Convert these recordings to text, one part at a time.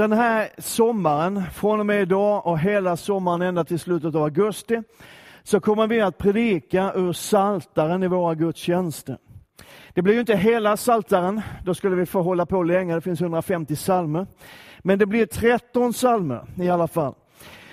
den här sommaren, från och med idag och hela sommaren ända till slutet av augusti, så kommer vi att predika ur Saltaren i våra gudstjänster. Det blir ju inte hela Saltaren, då skulle vi få hålla på länge, det finns 150 salmer. Men det blir 13 salmer i alla fall.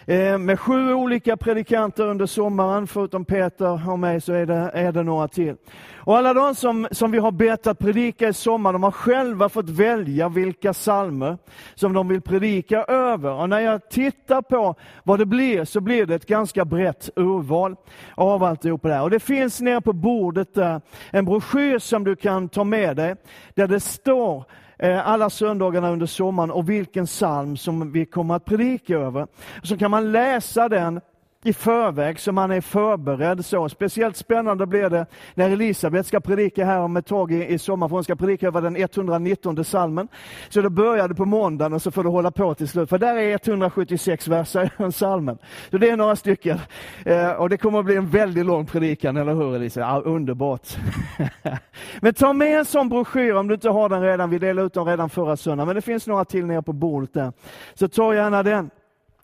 Eh, med sju olika predikanter under sommaren, förutom Peter och mig så är det, är det några till. Och alla de som, som vi har bett att predika i sommar, de har själva fått välja vilka salmer som de vill predika över. Och när jag tittar på vad det blir, så blir det ett ganska brett urval av alltihop det här. Och det finns nere på bordet där en broschyr som du kan ta med dig, där det står Eh, alla söndagarna under sommaren och vilken psalm som vi kommer att predika över. Så kan man läsa den i förväg så man är förberedd. Så. Speciellt spännande blir det när Elisabet ska predika här om ett tag i, i sommar, för hon ska predika över den 119 salmen. Så det började på måndagen och så får du hålla på till slut, för där är 176 verser i salmen. Så det är några stycken. Eh, och det kommer att bli en väldigt lång predikan, eller hur Elisabet? Ja, underbart. men ta med en sån broschyr om du inte har den redan. Vi delade ut den redan förra söndagen, men det finns några till nere på bordet där. Så ta gärna den.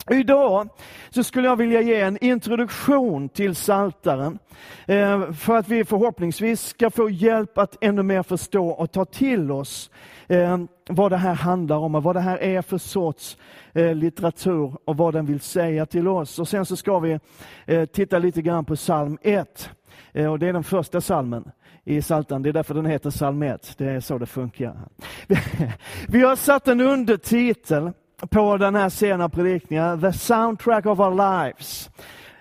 Idag så skulle jag vilja ge en introduktion till Saltaren eh, för att vi förhoppningsvis ska få hjälp att ännu mer förstå och ta till oss eh, vad det här handlar om och vad det här är för sorts eh, litteratur och vad den vill säga till oss. Och Sen så ska vi titta lite grann på psalm 1. Och det är den första salmen i Saltan. Det är därför den heter psalm 1. Det är så det funkar. Vi har satt en undertitel på den här scenen av predikningar, The Soundtrack of Our Lives.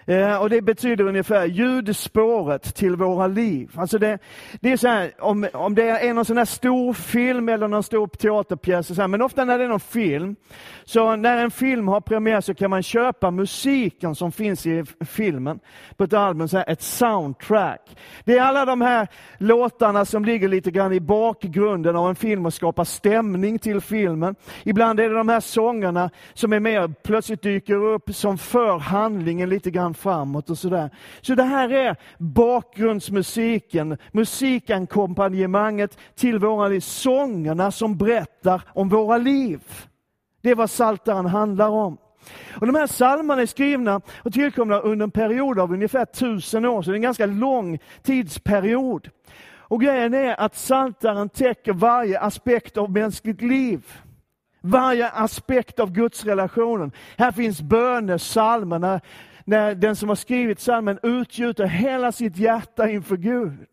Eh, och Det betyder ungefär ljudspåret till våra liv. Alltså det, det är så här, om, om det är någon sån här stor film eller någon stor teaterpjäs, så här, men ofta när det är någon film, så när en film har premiär så kan man köpa musiken som finns i filmen på ett album, så här, ett soundtrack. Det är alla de här låtarna som ligger lite grann i bakgrunden av en film och skapar stämning till filmen. Ibland är det de här sångerna som är med, plötsligt dyker upp som för handlingen lite grann han framåt och sådär. Så det här är bakgrundsmusiken, musikankompanjemanget till våra liv, sångerna som berättar om våra liv. Det är vad Saltaren handlar om. Och de här psalmerna är skrivna och tillkomna under en period av ungefär tusen år, så det är en ganska lång tidsperiod. Och grejen är att Saltaren täcker varje aspekt av mänskligt liv. Varje aspekt av Guds relationen. Här finns bönesalmerna, när den som har skrivit psalmen utgjuter hela sitt hjärta inför Gud.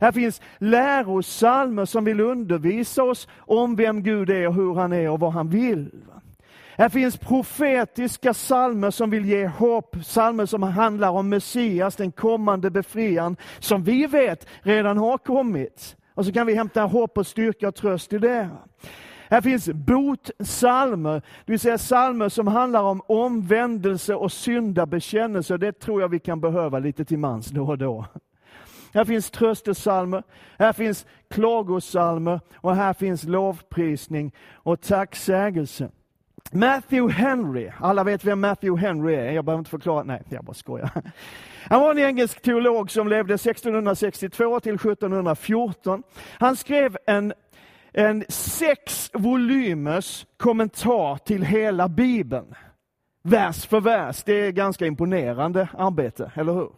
Här finns lärosalmer som vill undervisa oss om vem Gud är och hur han är och vad han vill. Här finns profetiska salmer som vill ge hopp, salmer som handlar om Messias, den kommande befriaren, som vi vet redan har kommit. Och så kan vi hämta hopp och styrka och tröst i det. Här finns botsalmer, det vill säga salmer som handlar om omvändelse och syndabekännelse. Det tror jag vi kan behöva lite till mans då och då. Här finns tröstesalmer, här finns klagosalmer och här finns lovprisning och tacksägelse. Matthew Henry, alla vet vem Matthew Henry är, jag behöver inte förklara, nej jag bara skojar. Han var en engelsk teolog som levde 1662 till 1714. Han skrev en en sex volymers kommentar till hela Bibeln. Vers för vers. Det är ganska imponerande arbete, eller hur?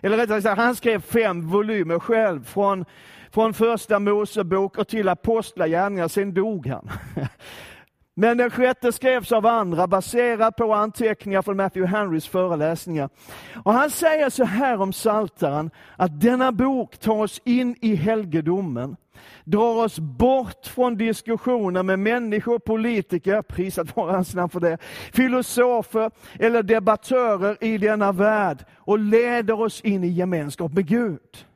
Eller rättare sagt, han skrev fem volymer själv från, från första Mosebok och till Apostlagärningarna, sen dog han. Men den sjätte skrevs av andra baserat på anteckningar från Matthew Henrys föreläsningar. Och han säger så här om Saltaren att denna bok tar oss in i helgedomen, drar oss bort från diskussioner med människor, politiker, prisat vara hans namn för det, filosofer eller debattörer i denna värld och leder oss in i gemenskap med Gud.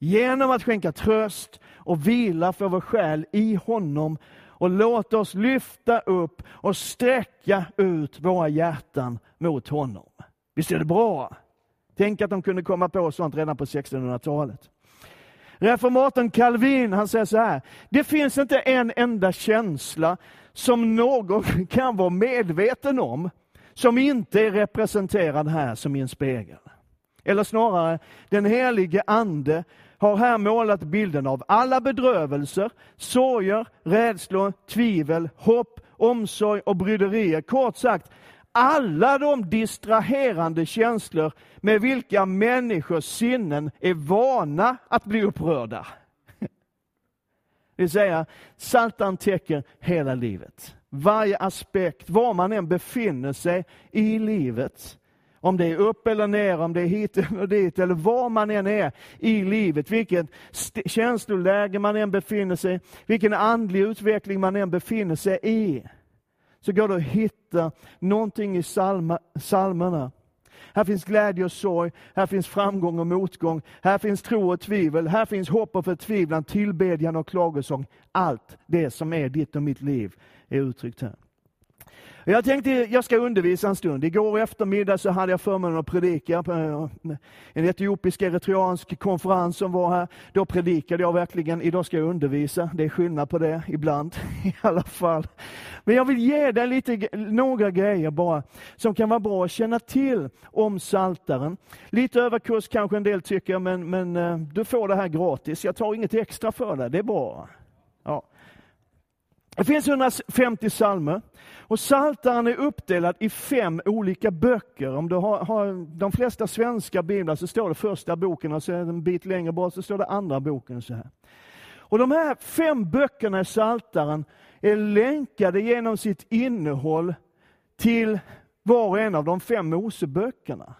Genom att skänka tröst och vila för vår själ i honom och låta oss lyfta upp och sträcka ut våra hjärtan mot honom. Visst är det bra? Tänk att de kunde komma på sånt redan på 1600-talet. Reformatorn Calvin han säger så här, det finns inte en enda känsla som någon kan vara medveten om, som inte är representerad här som i en spegel. Eller snarare, den helige Ande har här målat bilden av alla bedrövelser, sorger, rädslor, tvivel, hopp omsorg och bryderier. Kort sagt, alla de distraherande känslor med vilka människors sinnen är vana att bli upprörda. Det vill säga, Saltan täcker hela livet. Varje aspekt, var man än befinner sig i livet. Om det är upp eller ner, om det är hit eller dit, eller var man än är i livet, vilket känsloläge man än befinner sig vilken andlig utveckling man än befinner sig i, så går det att hitta någonting i psalmerna. Här finns glädje och sorg, här finns framgång och motgång, här finns tro och tvivel, här finns hopp och förtvivlan, tillbedjan och klagosång. Allt det som är ditt och mitt liv är uttryckt här. Jag tänkte jag ska undervisa en stund. Igår eftermiddag så hade jag förmånen att predika på eh, en etiopisk eritreansk konferens som var här. Då predikade jag verkligen. Idag ska jag undervisa. Det är skillnad på det ibland i alla fall. Men jag vill ge dig lite, några grejer bara som kan vara bra att känna till om Saltaren. Lite överkurs kanske en del tycker, men, men eh, du får det här gratis. Jag tar inget extra för det. Det är bra. Ja. Det finns 150 psalmer. Och Psaltaren är uppdelad i fem olika böcker. Om du har, har, de flesta svenska biblar så står det första boken och så en bit längre bort så står det andra boken. så här. Och De här fem böckerna i Psaltaren är länkade genom sitt innehåll till var och en av de fem Moseböckerna.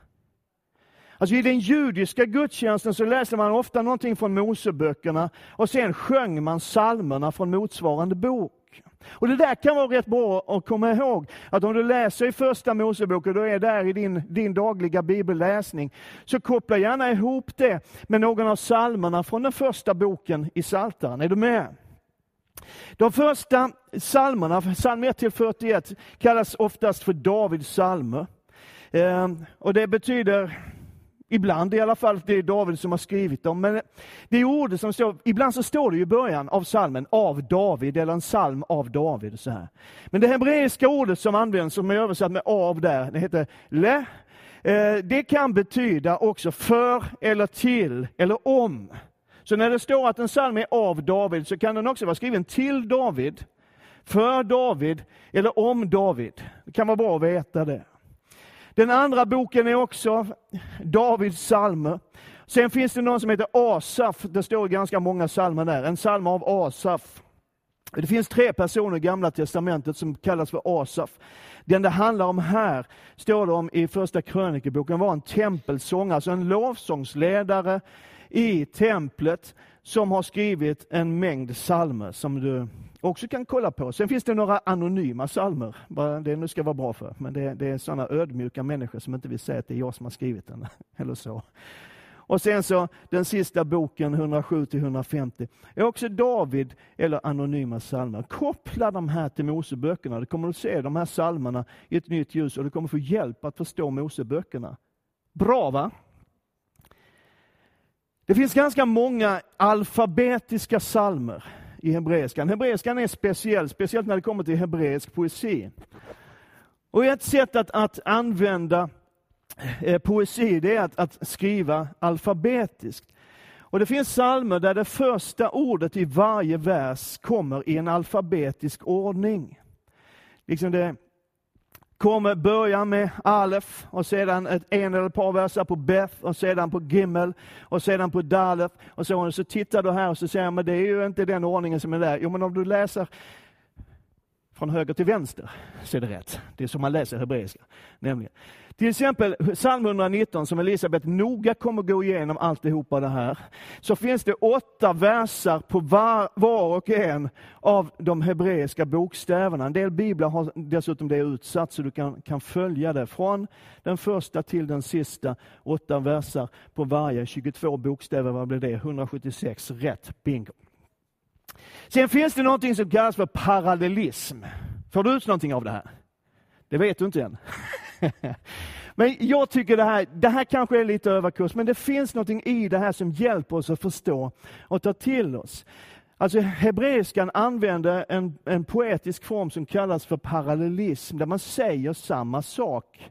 Alltså I den judiska gudstjänsten så läser man ofta någonting från Moseböckerna och sen sjöng man psalmerna från motsvarande bok. Och Det där kan vara rätt bra att komma ihåg, att om du läser i första Moseboken, du är där i din, din dagliga bibelläsning, så koppla gärna ihop det med någon av psalmerna från den första boken i Psaltaren. Är du med? De första psalmerna, psalm 1-41, kallas oftast för Davids psalmer. Ehm, och det betyder Ibland i alla fall, det är David som har skrivit dem. Men det är ordet som står, ibland så står det i början av salmen av David, eller en psalm av David. Så här. Men det hebreiska ordet som används, som är översatt med av där, det heter le. Eh, det kan betyda också för eller till eller om. Så när det står att en psalm är av David så kan den också vara skriven till David, för David eller om David. Det kan vara bra att veta det. Den andra boken är också Davids psalmer. Sen finns det någon som heter Asaf. Det står ganska många psalmer där. En psalm av Asaf. Det finns tre personer i Gamla Testamentet som kallas för Asaf. Den det handlar om här, står det om i Första krönikeboken, var en tempelsångare, alltså en lovsångsledare i templet som har skrivit en mängd psalmer som du också kan kolla på. Sen finns det några anonyma psalmer, det nu ska vara bra för, men det, det är sådana ödmjuka människor som inte vill säga att det är jag som har skrivit den. Eller så. Och sen så den sista boken, 107-150, är också David eller anonyma psalmer. Koppla de här till Moseböckerna. Du kommer att se de här psalmerna i ett nytt ljus och du kommer få hjälp att förstå Moseböckerna. Bra va? Det finns ganska många alfabetiska psalmer i hebreiskan. Hebreiskan är speciell, speciellt när det kommer till hebreisk poesi. Och ett sätt att, att använda eh, poesi det är att, att, skriva alfabetiskt. Och Det finns psalmer där det första ordet i varje vers kommer i en alfabetisk ordning. Liksom det kommer börja med Alef och sedan ett, en eller ett par verser på Beth och sedan på Gimmel och sedan på Dalef. Och så, så tittar du här och så säger men det är ju inte den ordningen som är där. Jo, men om du läser från höger till vänster så är det rätt. Det är så man läser hebreiska. Nämligen. Till exempel psalm 119 som Elisabet noga kommer gå igenom alltihopa det här. Så finns det åtta versar på var, var och en av de hebreiska bokstäverna. En del biblar har dessutom det utsatt så du kan, kan följa det från den första till den sista. Åtta versar på varje, 22 bokstäver, vad blir det? 176 rätt, bingo. Sen finns det någonting som kallas för parallellism. Får du ut någonting av det här? Det vet du inte än. men jag tycker det här, det här kanske är lite överkurs, men det finns någonting i det här som hjälper oss att förstå och ta till oss. Alltså hebreiskan använder en, en poetisk form som kallas för parallellism, där man säger samma sak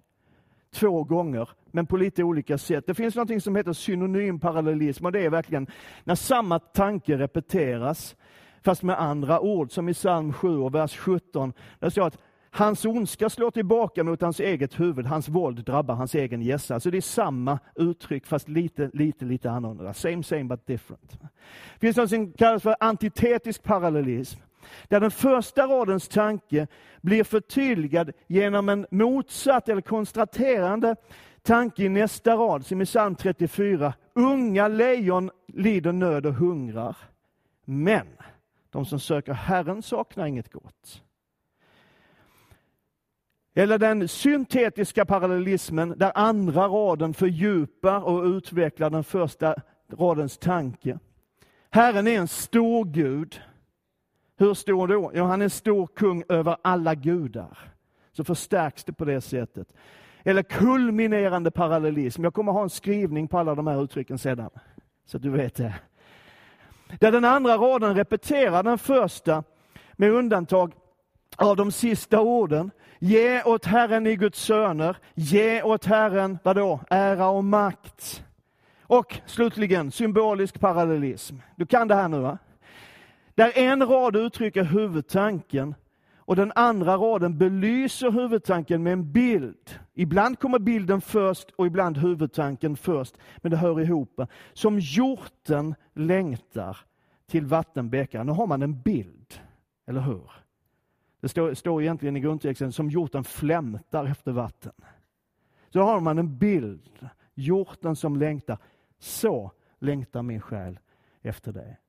två gånger, men på lite olika sätt. Det finns något som heter synonym parallellism och det är verkligen när samma tanke repeteras fast med andra ord, som i psalm 7 och vers 17. Där står att Hans ondska slår tillbaka mot hans eget huvud, hans våld drabbar hans egen gässa. Alltså det är samma uttryck fast lite, lite, lite annorlunda. Same, same but different. Det finns något som kallas för antitetisk parallellism. Där den första radens tanke blir förtydligad genom en motsatt eller konstaterande tanke i nästa rad, som i psalm 34. Unga lejon lider nöd och hungrar. Men de som söker Herren saknar inget gott. Eller den syntetiska parallellismen där andra raden fördjupar och utvecklar den första radens tanke. Herren är en stor Gud. Hur stor då? Ja, han är en stor kung över alla gudar. Så förstärks det på det sättet. Eller kulminerande parallellism. Jag kommer ha en skrivning på alla de här uttrycken sedan. Så att du vet det. Där den andra raden repeterar den första med undantag av de sista orden. Ge åt Herren i Guds söner, ge åt Herren, vadå, ära och makt. Och slutligen, symbolisk parallellism. Du kan det här nu va? Där en rad uttrycker huvudtanken och den andra raden belyser huvudtanken med en bild. Ibland kommer bilden först och ibland huvudtanken först, men det hör ihop. Som hjorten längtar till vattenbäckar. Nu har man en bild, eller hur? Det står, står egentligen i grundtexten som hjorten flämtar efter vatten. Så har man en bild, hjorten som längtar. Så längtar min själ efter dig.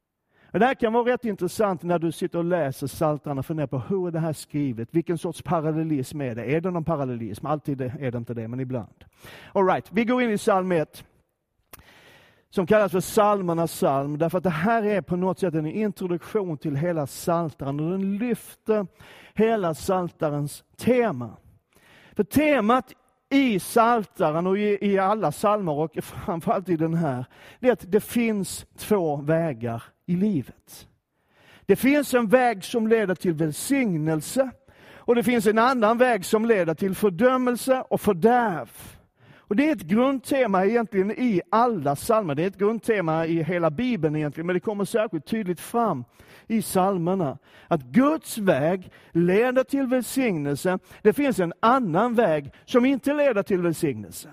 Det här kan vara rätt intressant när du sitter och läser Psaltarna och funderar på hur är det här skrivet? Vilken sorts parallellism är det? Är det någon parallellism? Alltid är det inte det, men ibland. All right, vi går in i psalm 1 som kallas för psalmernas psalm, därför att det här är på något sätt en introduktion till hela Psaltaren och den lyfter hela Psaltarens tema. För temat i Psaltaren och i, i alla psalmer och framförallt i den här, det är att det finns två vägar i livet. Det finns en väg som leder till välsignelse och det finns en annan väg som leder till fördömelse och fördärv. Och Det är ett grundtema egentligen i alla psalmer. Det är ett grundtema i hela Bibeln egentligen, men det kommer särskilt tydligt fram i psalmerna. Att Guds väg leder till välsignelse. Det finns en annan väg som inte leder till välsignelse.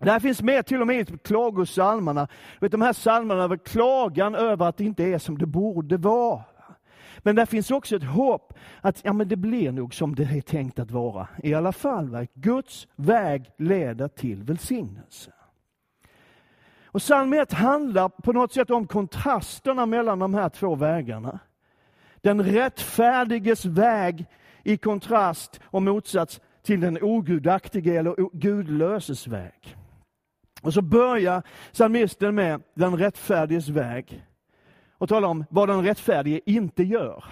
Det här finns med till och med i klagosalmerna. De här salmarna över klagan över att det inte är som det borde vara. Men där finns också ett hopp att ja, men det blir nog som det är tänkt att vara. I alla fall, Guds väg leder till välsignelse. Och psalm 1 handlar på något sätt om kontrasterna mellan de här två vägarna. Den rättfärdiges väg i kontrast och motsats till den ogudaktige eller gudlöses väg. Och så börjar psalmisten med den rättfärdiges väg och talar om vad den rättfärdige inte gör.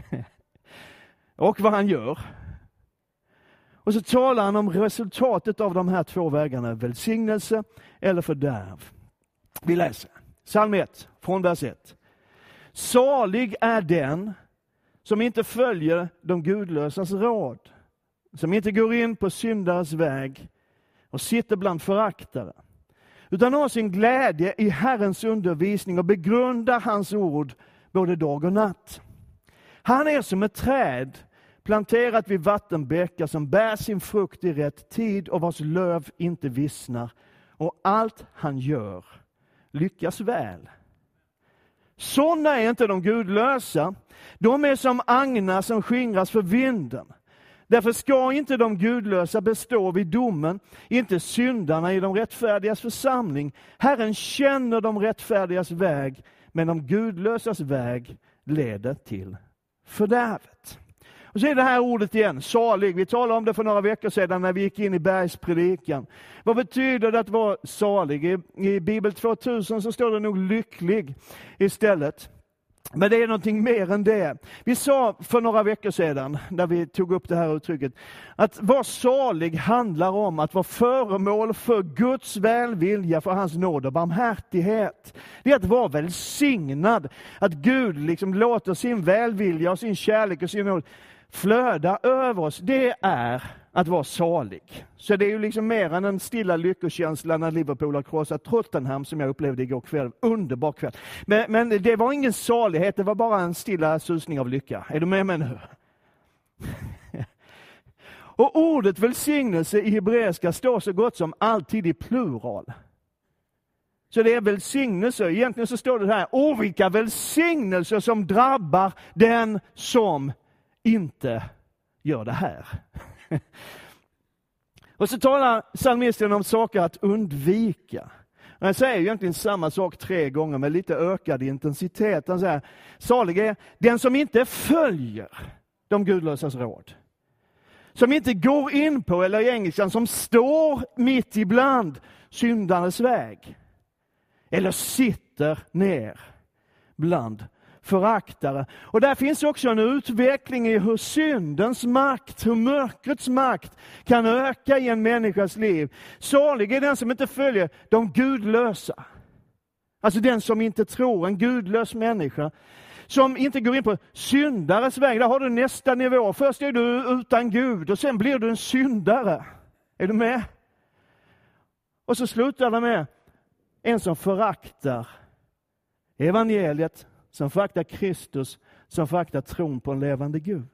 och vad han gör. Och så talar han om resultatet av de här två vägarna, välsignelse eller fördärv. Vi läser psalm 1, från vers 1. Salig är den som inte följer de gudlösas råd, som inte går in på syndares väg och sitter bland föraktare, utan har sin glädje i Herrens undervisning och begrundar hans ord både dag och natt. Han är som ett träd planterat vid vattenbäckar som bär sin frukt i rätt tid och vars löv inte vissnar. Och allt han gör lyckas väl. Sådana är inte de gudlösa. De är som agnar som skingras för vinden. Därför ska inte de gudlösa bestå vid domen, inte syndarna i de rättfärdigas församling. Herren känner de rättfärdigas väg, men de gudlösas väg leder till fördärvet. Och så är det här ordet igen, salig. Vi talade om det för några veckor sedan när vi gick in i bergspredikan. Vad betyder det att vara salig? I, i Bibel 2000 så står det nog lycklig istället. Men det är någonting mer än det. Vi sa för några veckor sedan, när vi tog upp det här uttrycket, att vara salig handlar om att vara föremål för Guds välvilja, för hans nåd och barmhärtighet. Det är att vara välsignad, att Gud liksom låter sin välvilja och sin kärlek och sin nåd flöda över oss. Det är att vara salig. Så det är ju liksom mer än en stilla lyckokänsla när Liverpool har krossat Tottenham som jag upplevde igår kväll. Underbar kväll. Men, men det var ingen salighet, det var bara en stilla susning av lycka. Är du med mig nu? Och ordet välsignelse i hebreiska står så gott som alltid i plural. Så det är välsignelse. Egentligen så står det här, åh vilka välsignelser som drabbar den som inte gör det här. Och så talar psalmisten om saker att undvika. Han säger egentligen samma sak tre gånger med lite ökad intensitet. Han säger, salig är den som inte följer de gudlösas råd. Som inte går in på, eller i engelskan, som står mitt ibland syndarens väg. Eller sitter ner bland föraktare. Och där finns också en utveckling i hur syndens makt, hur mörkrets makt kan öka i en människas liv. Salig är den som inte följer de gudlösa. Alltså den som inte tror, en gudlös människa. Som inte går in på syndares väg. Där har du nästa nivå. Först är du utan Gud och sen blir du en syndare. Är du med? Och så slutar det med en som föraktar evangeliet, som föraktar Kristus, som föraktar tron på en levande Gud.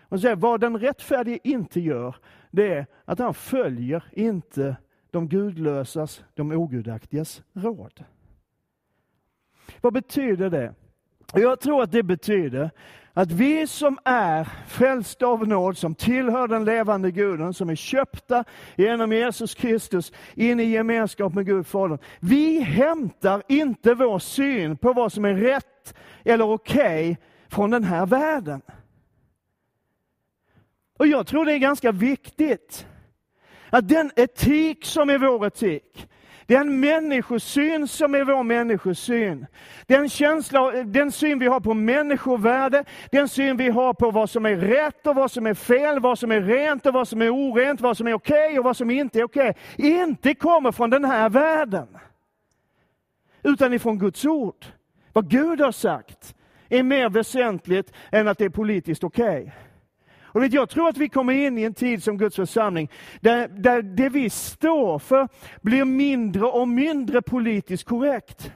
Och så vad den rättfärdige inte gör, det är att han följer inte de gudlösas, de ogudaktigas råd. Vad betyder det? Jag tror att det betyder att vi som är frälsta av nåd, som tillhör den levande guden, som är köpta genom Jesus Kristus in i gemenskap med Gud Fadern. Vi hämtar inte vår syn på vad som är rätt eller okej okay från den här världen. Och jag tror det är ganska viktigt att den etik som är vår etik, den människosyn som är vår människosyn, den, känsla, den syn vi har på människovärde, den syn vi har på vad som är rätt och vad som är fel, vad som är rent och vad som är orent, vad som är okej okay och vad som inte är okej, okay, inte kommer från den här världen. Utan ifrån Guds ord. Vad Gud har sagt är mer väsentligt än att det är politiskt okej. Okay. Och vet, jag tror att vi kommer in i en tid som Guds församling, där, där det vi står för blir mindre och mindre politiskt korrekt.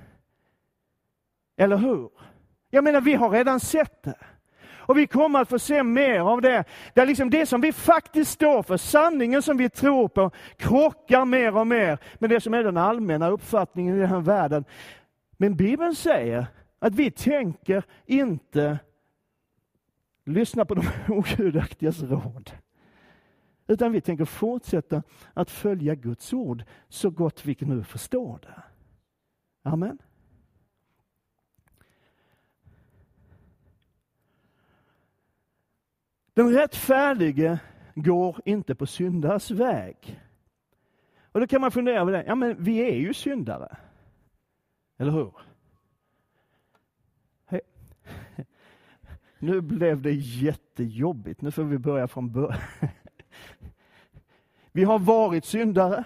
Eller hur? Jag menar, vi har redan sett det. Och vi kommer att få se mer av det. Där liksom det som vi faktiskt står för, sanningen som vi tror på, krockar mer och mer med det som är den allmänna uppfattningen i den här världen. Men Bibeln säger att vi tänker inte lyssna på de ogudaktigas råd. Utan vi tänker fortsätta att följa Guds ord så gott vi nu förstår det. Amen. Den rättfärdige går inte på syndares väg. Och då kan man fundera över det. Ja, men vi är ju syndare. Eller hur? Nu blev det jättejobbigt. Nu får vi börja från början. Vi har varit syndare,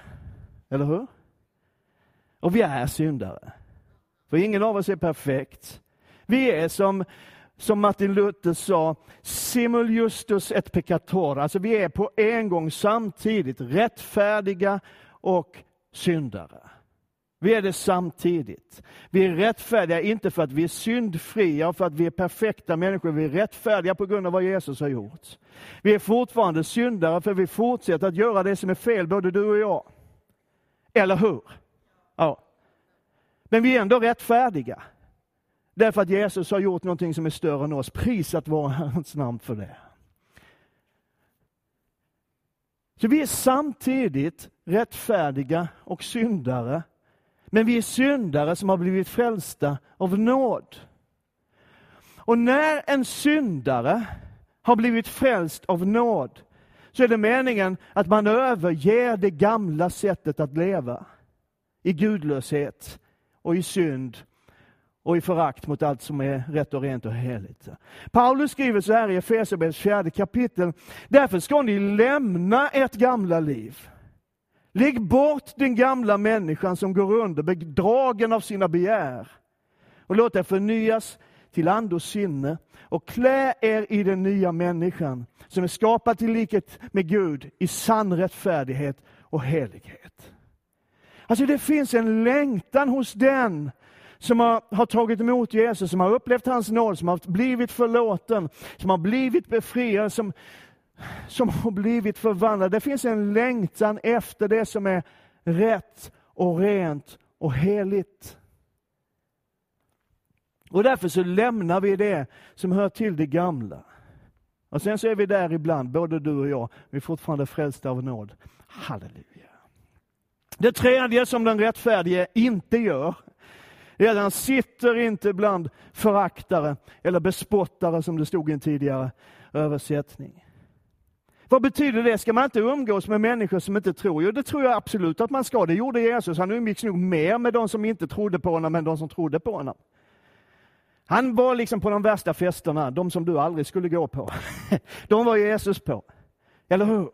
eller hur? Och vi är syndare. För ingen av oss är perfekt. Vi är som, som Martin Luther sa, simul justus et peccator. Alltså vi är på en gång samtidigt rättfärdiga och syndare. Vi är det samtidigt. Vi är rättfärdiga, inte för att vi är syndfria och för att vi är perfekta människor. Vi är rättfärdiga på grund av vad Jesus har gjort. Vi är fortfarande syndare för vi fortsätter att göra det som är fel, både du och jag. Eller hur? Ja. Men vi är ändå rättfärdiga. Därför att Jesus har gjort någonting som är större än oss. Prisat vara hans namn för det. Så vi är samtidigt rättfärdiga och syndare men vi är syndare som har blivit frälsta av nåd. Och när en syndare har blivit frälst av nåd, så är det meningen att man överger det gamla sättet att leva. I gudlöshet och i synd och i förakt mot allt som är rätt och rent och heligt. Paulus skriver så här i Efesierbrevets fjärde kapitel. Därför ska ni lämna ert gamla liv Lägg bort den gamla människan som går under, bedragen av sina begär. Och låt er förnyas till ande och sinne och klä er i den nya människan som är skapad till likhet med Gud i sann rättfärdighet och helighet. Alltså det finns en längtan hos den som har, har, tagit emot Jesus, som har upplevt hans nåd, som har blivit förlåten, som har blivit befriad, som, som har blivit förvandlad. Det finns en längtan efter det som är rätt och rent och heligt. Och därför så lämnar vi det som hör till det gamla. Och sen så är vi där ibland, både du och jag, vi är fortfarande frälsta av nåd. Halleluja. Det tredje som den rättfärdige inte gör, är att han sitter inte bland föraktare eller bespottare som det stod i en tidigare översättning. Vad betyder det? Ska man inte umgås med människor som inte tror? Jo, det tror jag absolut att man ska. Det gjorde Jesus. Han umgicks nog mer med de som inte trodde på honom än de som trodde på honom. Han var liksom på de värsta festerna, de som du aldrig skulle gå på. De var Jesus på. Eller hur?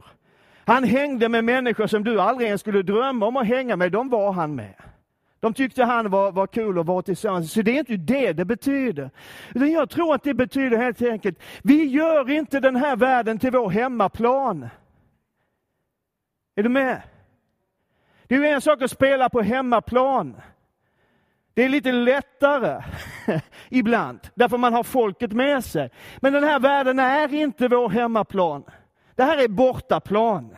Han hängde med människor som du aldrig ens skulle drömma om att hänga med, de var han med. De tyckte han var, var kul att vara tillsammans. Så det är inte det det betyder. Utan jag tror att det betyder helt enkelt, vi gör inte den här världen till vår hemmaplan. Är du med? Det är ju en sak att spela på hemmaplan. Det är lite lättare ibland, därför man har folket med sig. Men den här världen är inte vår hemmaplan. Det här är bortaplan.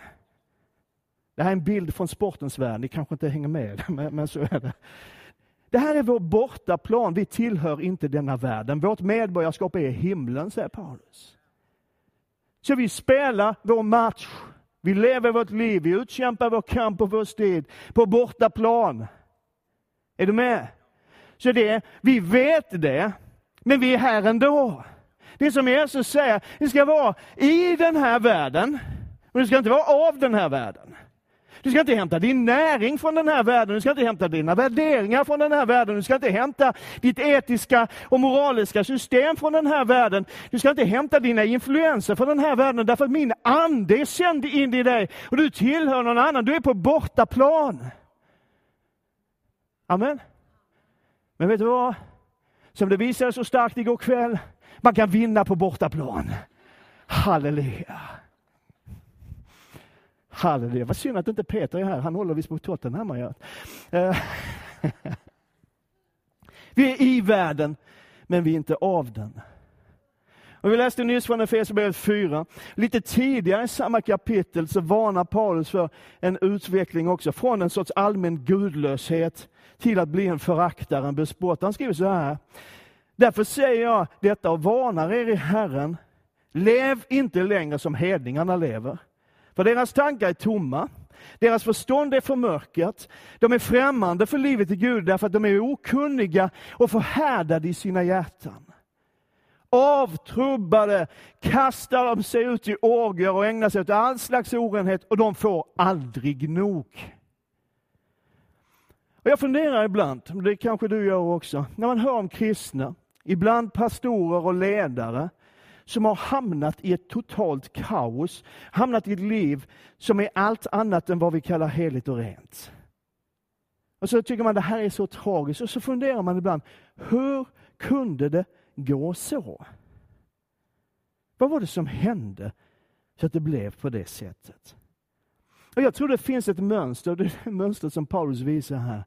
Det här är en bild från sportens värld, ni kanske inte hänger med, men, men så är det. Det här är vår bortaplan, vi tillhör inte denna världen. Vårt medborgarskap är i himlen, säger Paulus. Så vi spelar vår match, vi lever vårt liv, vi utkämpar vår kamp och vår strid på bortaplan. Är du med? Så det, vi vet det, men vi är här ändå. Det är som Jesus säger, det ska vara i den här världen, men det ska inte vara av den här världen. Du ska inte hämta din näring från den här världen, du ska inte hämta dina värderingar från den här världen, du ska inte hämta ditt etiska och moraliska system från den här världen. Du ska inte hämta dina influenser från den här världen, därför att min ande är sänd in i dig och du tillhör någon annan, du är på bortaplan. Amen. Men vet du vad? Som det visade så starkt igår kväll, man kan vinna på bortaplan. Halleluja. Halleluja. Vad synd att inte Peter är här. Han håller visst på Tottenham. Eh, vi är i världen, men vi är inte av den. Och vi läste nyss från Efesierbrevet 4. Lite tidigare i samma kapitel så varnar Paulus för en utveckling också, från en sorts allmän gudlöshet till att bli en föraktare, en bespottare. Han skriver så här. Därför säger jag detta och varnar er i Herren. Lev inte längre som hedningarna lever. För deras tankar är tomma. Deras förstånd är förmörkat. De är främmande för livet i Gud därför att de är okunniga och förhärdade i sina hjärtan. Avtrubbade kastar de sig ut i orger och ägnar sig åt all slags orenhet och de får aldrig nog. Och jag funderar ibland, det kanske du gör också, när man hör om kristna, ibland pastorer och ledare, som har hamnat i ett totalt kaos, hamnat i ett liv som är allt annat än vad vi kallar heligt och rent. Och så tycker man det här är så tragiskt och så funderar man ibland, hur kunde det gå så? Vad var det som hände så att det blev på det sättet? Och Jag tror det finns ett mönster, det är mönstret som Paulus visar här.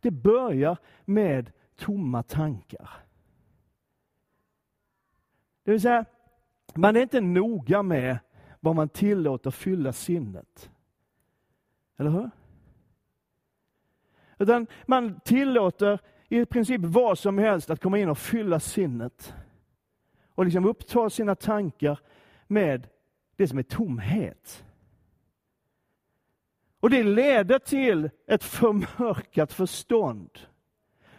Det börjar med tomma tankar. Det vill säga, man är inte noga med vad man tillåter fylla sinnet. Eller hur? Utan man tillåter i princip vad som helst att komma in och fylla sinnet. Och liksom uppta sina tankar med det som är tomhet. Och det leder till ett förmörkat förstånd.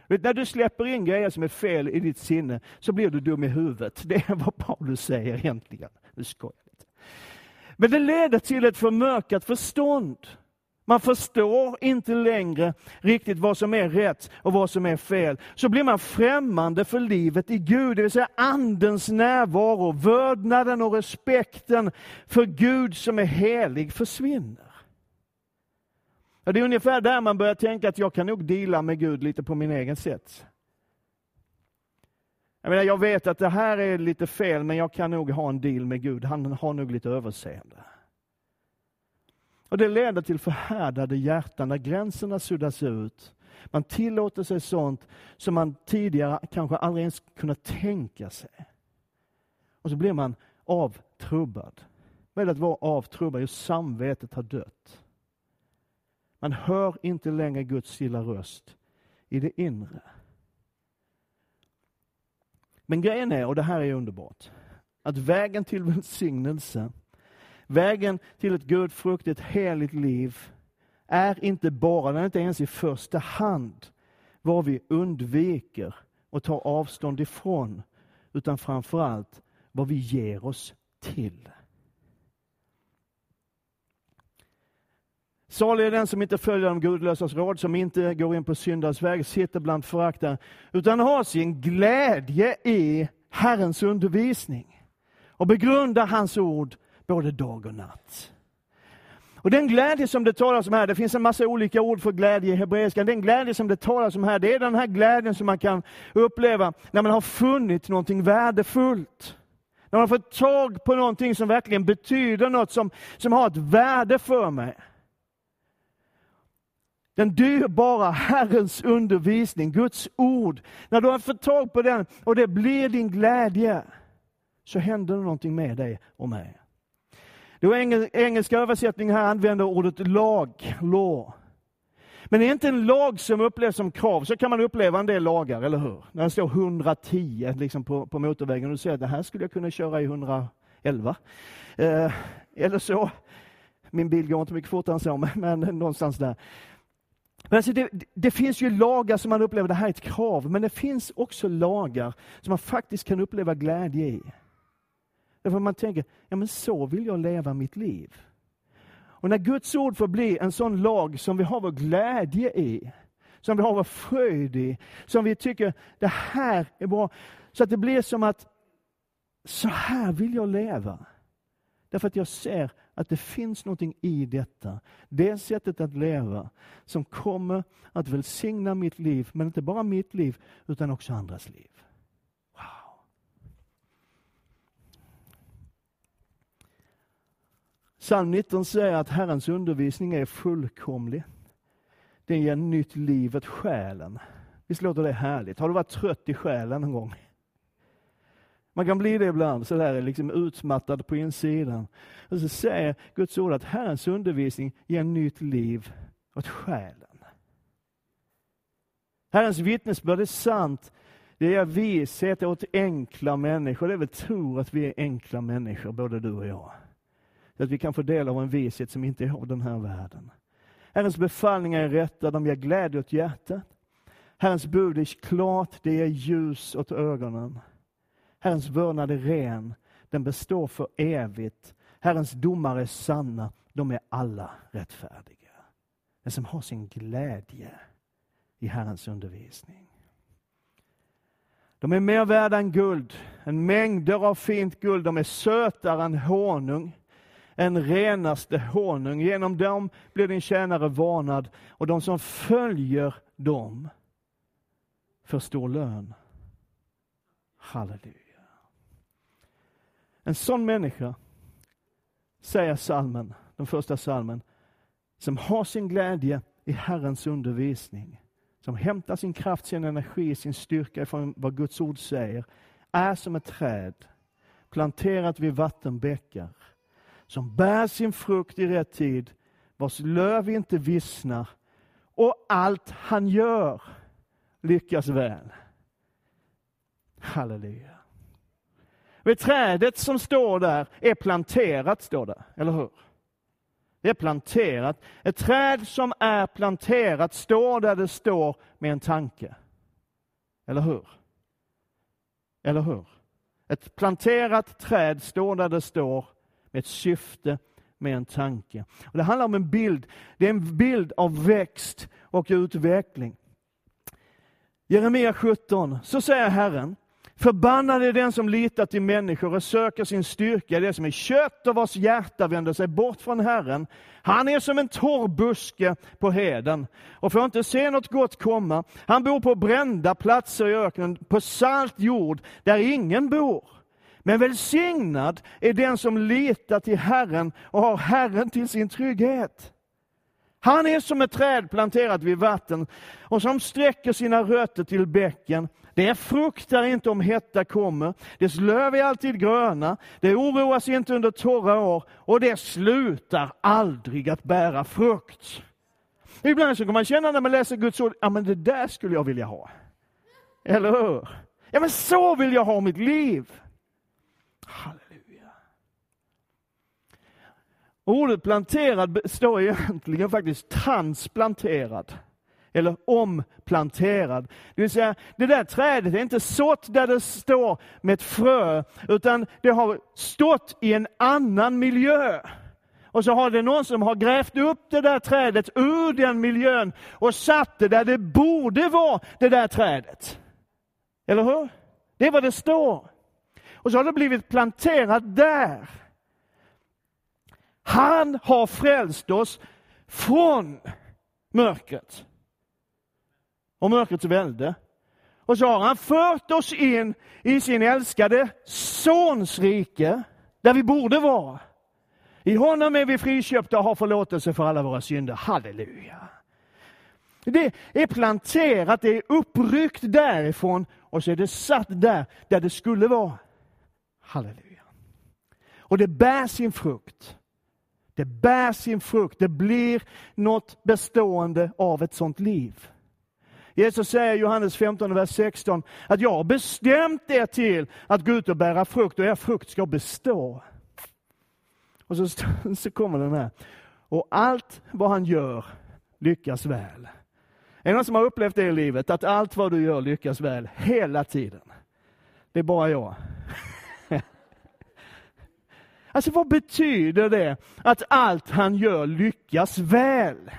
Vet, när du släpper in grejer som är fel i ditt sinne så blir du dum i huvudet. Det är vad Paulus säger egentligen. Nu skojar lite. Men det leder till ett förmörkat förstånd. Man förstår inte längre riktigt vad som är rätt och vad som är fel. Så blir man främmande för livet i Gud, det vill säga Andens närvaro, vördnaden och respekten för Gud som är helig försvinner. Det är ungefär där man börjar tänka att jag kan nog dela med Gud lite på min egen sätt. Jag, menar, jag vet att det här är lite fel, men jag kan nog ha en deal med Gud. Han har nog lite överseende. Och Det leder till förhärdade hjärtan, när gränserna suddas ut. Man tillåter sig sånt som man tidigare kanske aldrig ens kunnat tänka sig. Och så blir man avtrubbad. Vad är det att vara avtrubbad? Jo, samvetet har dött. Man hör inte längre Guds stilla röst i det inre. Men grejen är, och det här är underbart, att vägen till välsignelse, vägen till ett gudfruktigt, heligt liv, är inte bara, den är inte ens i första hand, vad vi undviker och tar avstånd ifrån, utan framför allt vad vi ger oss till. Salig är den som inte följer de gudlösas råd, som inte går in på syndars väg, sitter bland föraktare, utan har sin glädje i Herrens undervisning och begrundar hans ord både dag och natt. Och Den glädje som det talas om här, det finns en massa olika ord för glädje i hebreiska. Den glädje som det talas om här, det är den här glädjen som man kan uppleva när man har funnit någonting värdefullt. När man har fått tag på någonting som verkligen betyder något, som, som har ett värde för mig. Den dyrbara Herrens undervisning, Guds ord. När du har fått tag på den och det blir din glädje, så händer det någonting med dig och mig. Den engelska översättningen här använder ordet lag, law. Men det är inte en lag som upplevs som krav. Så kan man uppleva en del lagar, eller hur? När det står 110 liksom på, på motorvägen och du säger att det här skulle jag kunna köra i 111. Eh, eller så. Min bil går inte mycket fortare än så, men, men någonstans där. Men alltså det, det, finns ju lagar som man upplever, det här är ett krav, men det finns också lagar som man faktiskt kan uppleva glädje i. Därför man tänker, ja men så vill jag leva mitt liv. Och när Guds ord får bli en sån lag som vi har vår glädje i, som vi har vår fröjd i, som vi tycker, det här är bra. Så att det blir som att, så här vill jag leva. Därför att jag ser att det finns någonting i detta, det sättet att leva, som kommer att välsigna mitt liv, men inte bara mitt liv, utan också andras liv. Wow. Psalm 19 säger att Herrens undervisning är fullkomlig. Den ger nytt liv åt själen. Visst låter det härligt? Har du varit trött i själen någon gång? Man kan bli det ibland, så där liksom utmattad på insidan. Och så säger Guds ord att Herrens undervisning ger nytt liv åt själen. Herrens vittnesbörd är sant. Det ger vishet åt enkla människor. Det är väl tur att vi är enkla människor, både du och jag. Så att vi kan få del av en vishet som inte är av den här världen. Herrens befallningar är rätta, de ger glädje åt hjärtat. Herrens bud är klart, det ger ljus åt ögonen. Herrens vördnad är ren, den består för evigt. Herrens domar är sanna, de är alla rättfärdiga. Den som har sin glädje i Herrens undervisning. De är mer värda än guld, en mängder av fint guld. De är sötare än honung, en renaste honung. Genom dem blir din tjänare varnad och de som följer dem får stor lön. Halleluja. En sån människa, säger salmen, den första salmen, som har sin glädje i Herrens undervisning, som hämtar sin kraft, sin energi, sin styrka från vad Guds ord säger, är som ett träd planterat vid vattenbäckar, som bär sin frukt i rätt tid, vars löv inte vissnar, och allt han gör lyckas väl. Halleluja. Vid trädet som står där är planterat, står det, eller hur? Det är planterat. Ett träd som är planterat står där det står med en tanke. Eller hur? Eller hur? Ett planterat träd står där det står med ett syfte, med en tanke. Och det handlar om en bild. Det är en bild av växt och utveckling. Jeremia 17, så säger Herren, Förbannad är den som litar till människor och söker sin styrka i det som är kött och vars hjärta vänder sig bort från Herren. Han är som en torr buske på heden och får inte se något gott komma. Han bor på brända platser i öknen, på salt jord där ingen bor. Men välsignad är den som litar till Herren och har Herren till sin trygghet. Han är som ett träd planterat vid vatten och som sträcker sina rötter till bäcken. Det fruktar inte om hetta kommer, dess löv är alltid gröna, det oroas inte under torra år och det slutar aldrig att bära frukt. Ibland så kan man känna när man läser Guds ord, ja men det där skulle jag vilja ha. Eller hur? Ja men så vill jag ha mitt liv. Halleluja. Ordet planterad står egentligen faktiskt transplanterad eller omplanterad. Det vill säga, det där trädet är inte sått där det står med ett frö, utan det har stått i en annan miljö. Och så har det någon som har grävt upp det där trädet ur den miljön och satt det där det borde vara, det där trädet. Eller hur? Det är vad det står. Och så har det blivit planterat där. Han har frälst oss från mörkret och mörkrets välde. Och så har han fört oss in i sin älskade Sons rike, där vi borde vara. I honom är vi friköpta och har förlåtelse för alla våra synder. Halleluja! Det är planterat, det är uppryckt därifrån och så är det satt där, där det skulle vara. Halleluja! Och det bär sin frukt. Det bär sin frukt, det blir något bestående av ett sånt liv. Jesus säger i Johannes 15, vers 16 att jag har bestämt er till att gå ut och bära frukt och er frukt ska bestå. Och så, så kommer den här. Och allt vad han gör lyckas väl. Är det någon som har upplevt det i livet? Att allt vad du gör lyckas väl hela tiden? Det är bara jag. alltså vad betyder det att allt han gör lyckas väl?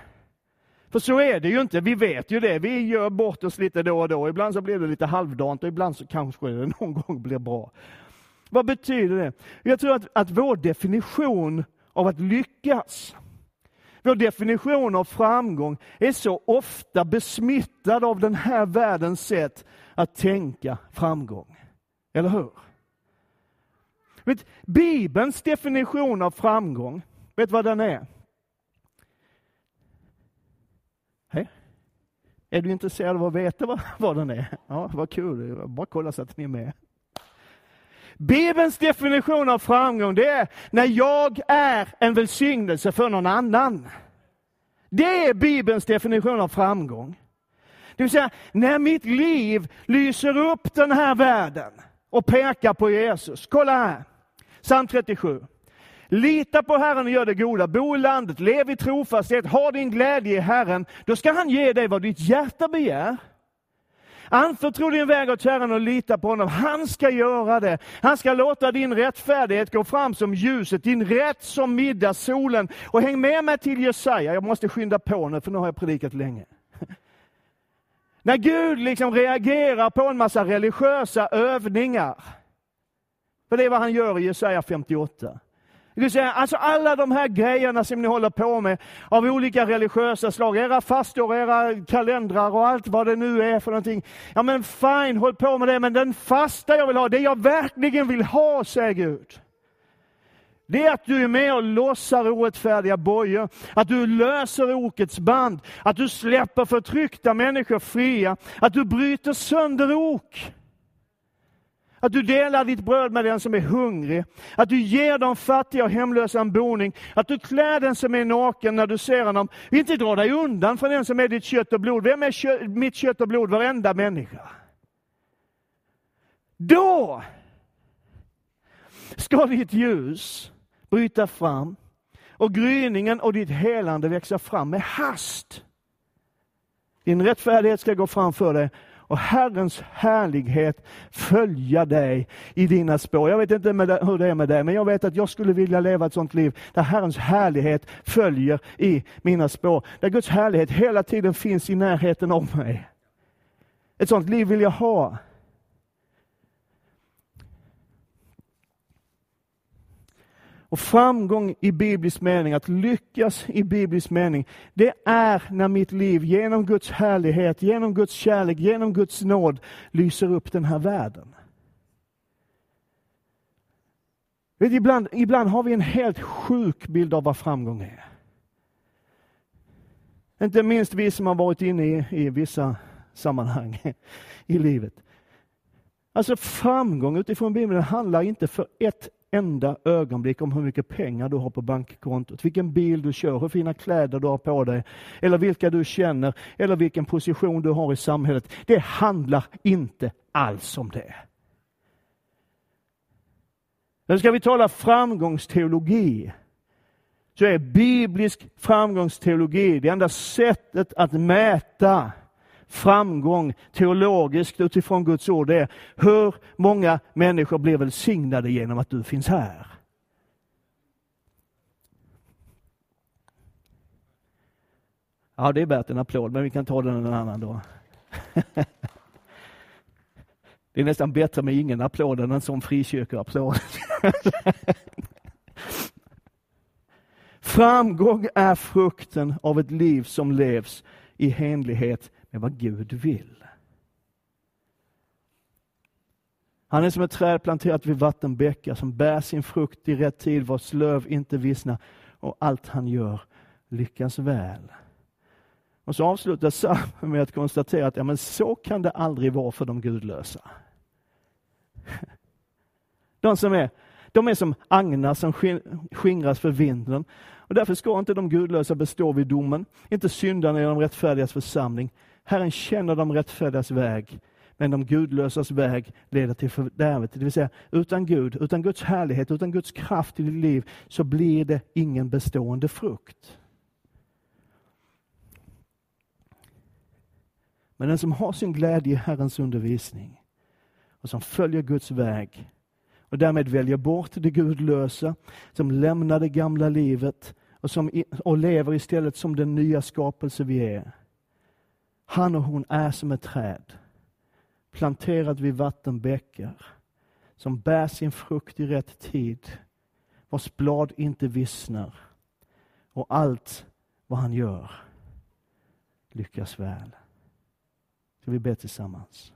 För så är det ju inte, vi vet ju det. Vi gör bort oss lite då och då. Ibland så blir det lite halvdant och ibland så kanske det någon gång blir bra. Vad betyder det? Jag tror att, att vår definition av att lyckas, vår definition av framgång är så ofta besmittad av den här världens sätt att tänka framgång. Eller hur? Vet, Bibelns definition av framgång, vet vad den är? Är du intresserad av att veta vad, vad den är? Ja, vad kul, bara kolla så att ni är med. Bibelns definition av framgång, det är när jag är en välsignelse för någon annan. Det är Bibelns definition av framgång. Det vill säga, när mitt liv lyser upp den här världen och pekar på Jesus. Kolla här, psalm 37. Lita på Herren och gör det goda, bo i landet, lev i trofasthet, ha din glädje i Herren. Då ska han ge dig vad ditt hjärta begär. Anförtro din väg åt Herren och lita på honom. Han ska göra det. Han ska låta din rättfärdighet gå fram som ljuset, din rätt som middagssolen. Och häng med mig till Jesaja. Jag måste skynda på nu, för nu har jag predikat länge. När Gud liksom reagerar på en massa religiösa övningar. För det är vad han gör i Jesaja 58. Det vill säga, alltså alla de här grejerna som ni håller på med av olika religiösa slag, era fastor, era kalendrar och allt vad det nu är för någonting. Ja men fine, håll på med det, men den fasta jag vill ha, det jag verkligen vill ha, säger Gud. Det är att du är med och lossar orättfärdiga bojor, att du löser okets band, att du släpper förtryckta människor fria, att du bryter sönder ok. Att du delar ditt bröd med den som är hungrig. Att du ger de fattiga och hemlösa en boning. Att du klär den som är naken när du ser honom. Inte dra dig undan från den som är ditt kött och blod. Vem är kö mitt kött och blod? Varenda människa. Då ska ditt ljus bryta fram och gryningen och ditt helande växa fram med hast. Din rättfärdighet ska gå framför dig och Herrens härlighet följa dig i dina spår. Jag vet inte hur det är med dig, men jag vet att jag skulle vilja leva ett sånt liv där Herrens härlighet följer i mina spår. Där Guds härlighet hela tiden finns i närheten av mig. Ett sånt liv vill jag ha. Och framgång i biblisk mening, att lyckas i biblisk mening, det är när mitt liv genom Guds härlighet, genom Guds kärlek, genom Guds nåd lyser upp den här världen. Vet, ibland, ibland har vi en helt sjuk bild av vad framgång är. Inte minst vi som har varit inne i, i vissa sammanhang i livet. Alltså framgång utifrån Bibeln handlar inte för ett enda ögonblick om hur mycket pengar du har på bankkontot, vilken bil du kör, hur fina kläder du har på dig, eller vilka du känner, eller vilken position du har i samhället. Det handlar inte alls om det. Nu ska vi tala framgångsteologi, så är biblisk framgångsteologi det enda sättet att mäta framgång teologiskt utifrån Guds ord. Är hur många människor blir välsignade genom att du finns här. Ja, det är värt en applåd, men vi kan ta den en annan dag. Det är nästan bättre med ingen applåd än en sån frikyrkoapplåd. Framgång är frukten av ett liv som levs i hänlighet med vad Gud vill. Han är som ett träd planterat vid vattenbäckar som bär sin frukt i rätt tid, vars löv inte vissnar och allt han gör lyckas väl. Och så avslutar psalmen med att konstatera att ja, men så kan det aldrig vara för de gudlösa. De som är, de är som agnar som skingras för vinden. Och därför ska inte de gudlösa bestå vid domen, inte syndarna i de rättfärdigas församling. Herren känner de rättfärdigas väg, men de gudlösas väg leder till fördärvet. Det vill säga, utan Gud, utan Guds härlighet, utan Guds kraft i ditt liv, så blir det ingen bestående frukt. Men den som har sin glädje i Herrens undervisning och som följer Guds väg och därmed väljer bort det gudlösa, som lämnar det gamla livet och, som, och lever istället som den nya skapelse vi är. Han och hon är som ett träd, planterat vid vattenbäckar, som bär sin frukt i rätt tid, vars blad inte vissnar och allt vad han gör lyckas väl. Ska vi be tillsammans?